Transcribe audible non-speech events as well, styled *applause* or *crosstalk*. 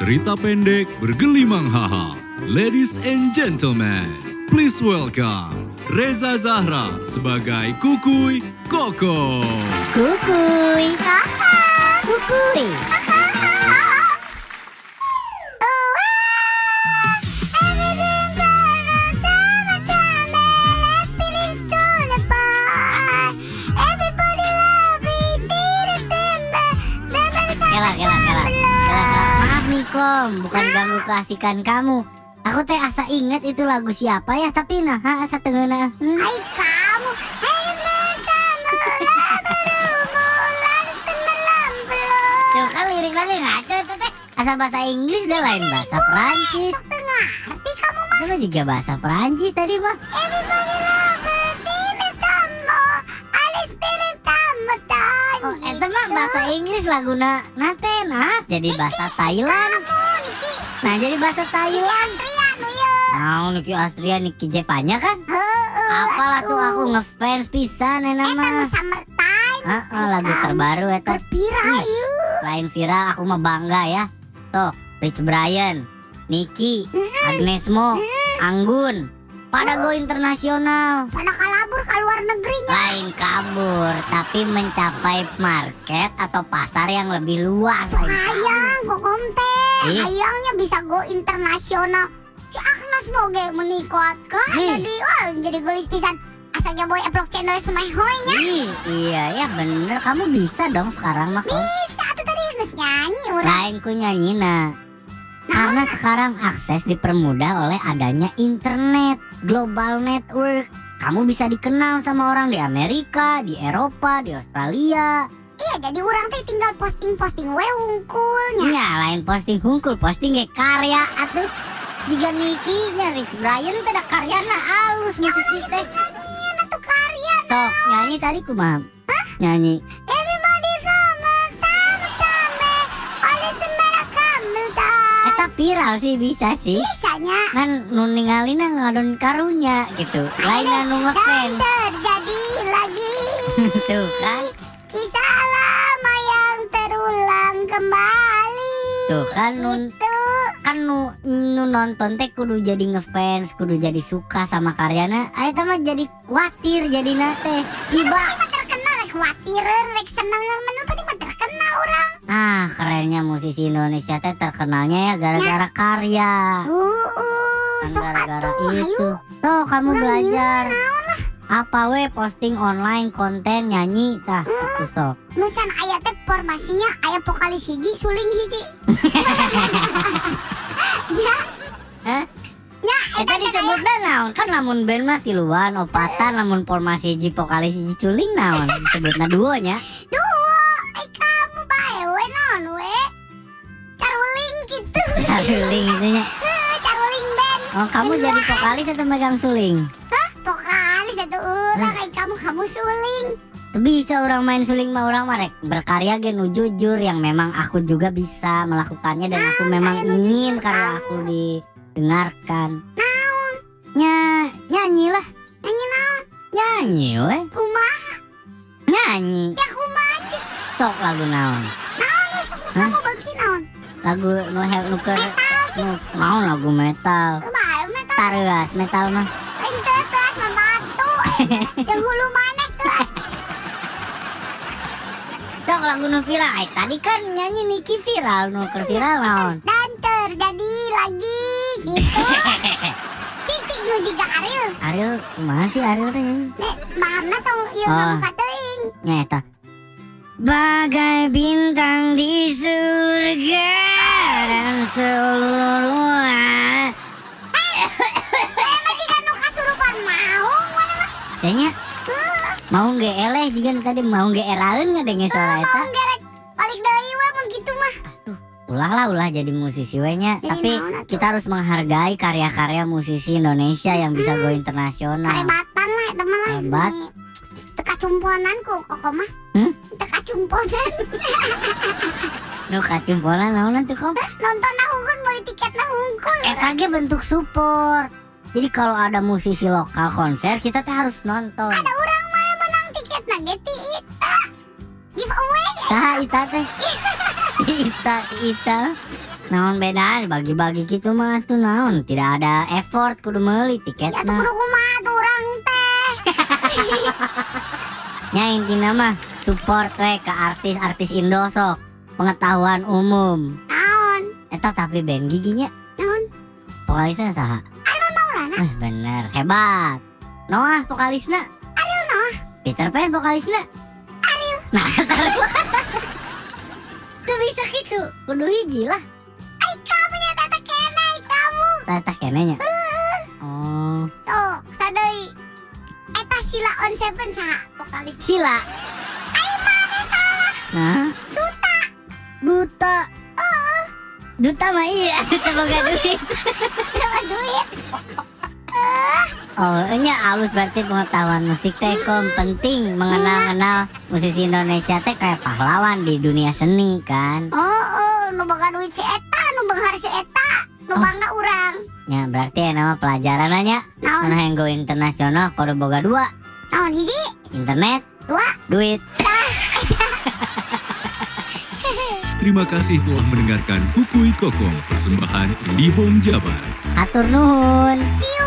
Cerita pendek bergelimang haha. Ladies and gentlemen, please welcome Reza Zahra sebagai Kukuy Koko. Kukuy. Kukuy. Kela, Kom, bukan ganggu keasikan kamu. Aku teh asa inget itu lagu siapa ya, tapi nah asa tengena. Hmm. Hai kamu Hai bersama berumulan sembilan puluh Tuh kan lirik lagi ngaco itu teh. Asa bahasa Inggris dah lain bahasa Perancis. Tengah Arti kamu mah Itu juga bahasa Perancis tadi mah. Kamu kamu Oh, itu mah bahasa Inggris laguna nate nah jadi bahasa Thailand. Nah jadi bahasa ya Nah, Niki Astria Niki Jepanya kan? Heeh, Apalah tuh aku ngefans pisan ya Eta nu nama. summertime Heeh, lagu terbaru eta. Yuk Selain viral aku mah bangga ya. Tuh, Rich Brian, Niki, Agnes Mo, Anggun, pada go internasional. Pada kalabur ke luar negerinya Lain kabur, tapi mencapai market atau pasar yang lebih luas. kabur. Hayang kok komte Ih. Hayangnya bisa go internasional Si Agnes mau ge menikot ke Ih. Jadi wah jadi gelis pisan Asalnya boy upload channel semai hoynya Ih, iya ya bener, kamu bisa dong sekarang mah. Bisa tuh tadi Agnes nyanyi urang Lain ku nyanyi nah. Karena sekarang akses dipermudah oleh adanya internet, global network. Kamu bisa dikenal sama orang di Amerika, di Eropa, di Australia. Iya jadi orang teh tinggal posting-posting we unggulnya Nya lain posting hungkul, posting kayak karya atuh. Jika Niki nya Rich Brian teh da karyana alus musisi teh. Nyanyian atau karya Sok nyanyi tadi kumaha? Nyanyi. Viral sih bisa sih. Bisanya Kan nu ningalina ngadon karunya gitu. Lain anu Dan ngefans. terjadi lagi *laughs* Tuh kan. Kisah lama yang terulang kembali Tuh kan nun Tuh kan nu, nu nonton teh kudu jadi ngefans, kudu jadi suka sama karyana. Ayo mah jadi khawatir jadi nate. Iba. Terkenal khawatir rek seneng Ah, kerennya musisi Indonesia teh terkenalnya ya gara-gara karya. Uh, uh, gara-gara itu. Tuh kamu belajar. Apa we posting online konten nyanyi tah itu sok. Nu can aya teh formasinya aya vokalis hiji suling hiji *laughs* Ya Hah? Ya Eta disebutna naon? Kan lamun band mah tiluan, opatan, lamun formasi hiji vokalis hiji culing naon? *laughs* Disebutna duonya. Duo gitu Caruling itunya. Eh, Caruling band Oh, kamu jadi vokalis atau megang suling? Hah? Vokalis itu ulah kayak kamu kamu suling. Bisa orang main suling mah orang marek. Berkarya gen nu jujur yang memang aku juga bisa melakukannya dan aku memang ingin karya aku didengarkan. Nya nyanyi lah, Nyanyi naon? Nyanyi we, Kumaha? Nyanyi. Ya kumaha Sok lagu naon? Naon sok kamu naon Lagu nu he nu keur nu naon lagu metal. Tareas metal mah. Entes kelas membatu Yang *laughs* hulu maneh kelas Sok lagu nu viral. Eh tadi kan nyanyi Niki viral, nu keur viral naon? *laughs* Dan terjadi lagi gitu *laughs* Cicik nu juga Ariel Ariel, kumaha sih Ariel teh bahanna tong ieu Oh. teuing Nyata. Bagai bintang nggak jika tadi mau nggak eraeun nya denge suara gerek balik deui we mun gitu mah Ulah lah ulah jadi musisi we nya. Jadi Tapi naon kita harus menghargai karya-karya musisi Indonesia yang bisa go internasional. Karebatan lah eta mah lah Hebat. Teka cumponan ku koko mah Hmm? Teka cumponan *laughs* Nu kacumpolan naon tuh kom? Nonton aku kan beli tiket nah hungkul Eta ge bentuk support. Jadi kalau ada musisi lokal konser kita teh harus nonton. Ada Saha ita teh? Ita, Ita. Naon beda bagi-bagi gitu mah tuh naon tidak ada effort kudu meuli Ya tuh kudu kumaha tuh orang teh. *laughs* Nya intina mah support we ke artis-artis Indo sok pengetahuan umum. Naon? Eta tapi band giginya Naon? vokalisnya saha? Ariel Maulana. Eh bener hebat. Noah vokalisnya. Ariel Noah. Peter Pan vokalisnya. Ariel. Nah, *laughs* Tuh bisa gitu. Kudu hiji lah. Ai kamu nya tata kena ai kamu. Tata kenenya. Oh, Sok, sadai. Eta Sila on Seven saha vokalis. Sila. Ai mana salah. Nah, Duta. duta. Duta mah iya, *laughs* duta boga duit. Duit. *laughs* Oh, nya alus berarti pengetahuan musik teh kom penting mengenal-kenal musisi Indonesia teh kayak pahlawan di dunia seni kan. Oh, oh, nu boga duit si eta, nu beunghar si eta, nu Oh. bangga urang. Ya berarti ya nama pelajaran aja. Naon? Yang go internasional kudu boga dua, Naon hiji? internet, Dua. duit. *laughs* Terima kasih telah mendengarkan Kukui Kokong, persembahan IndiHome Jabar. Atur nuhun. See you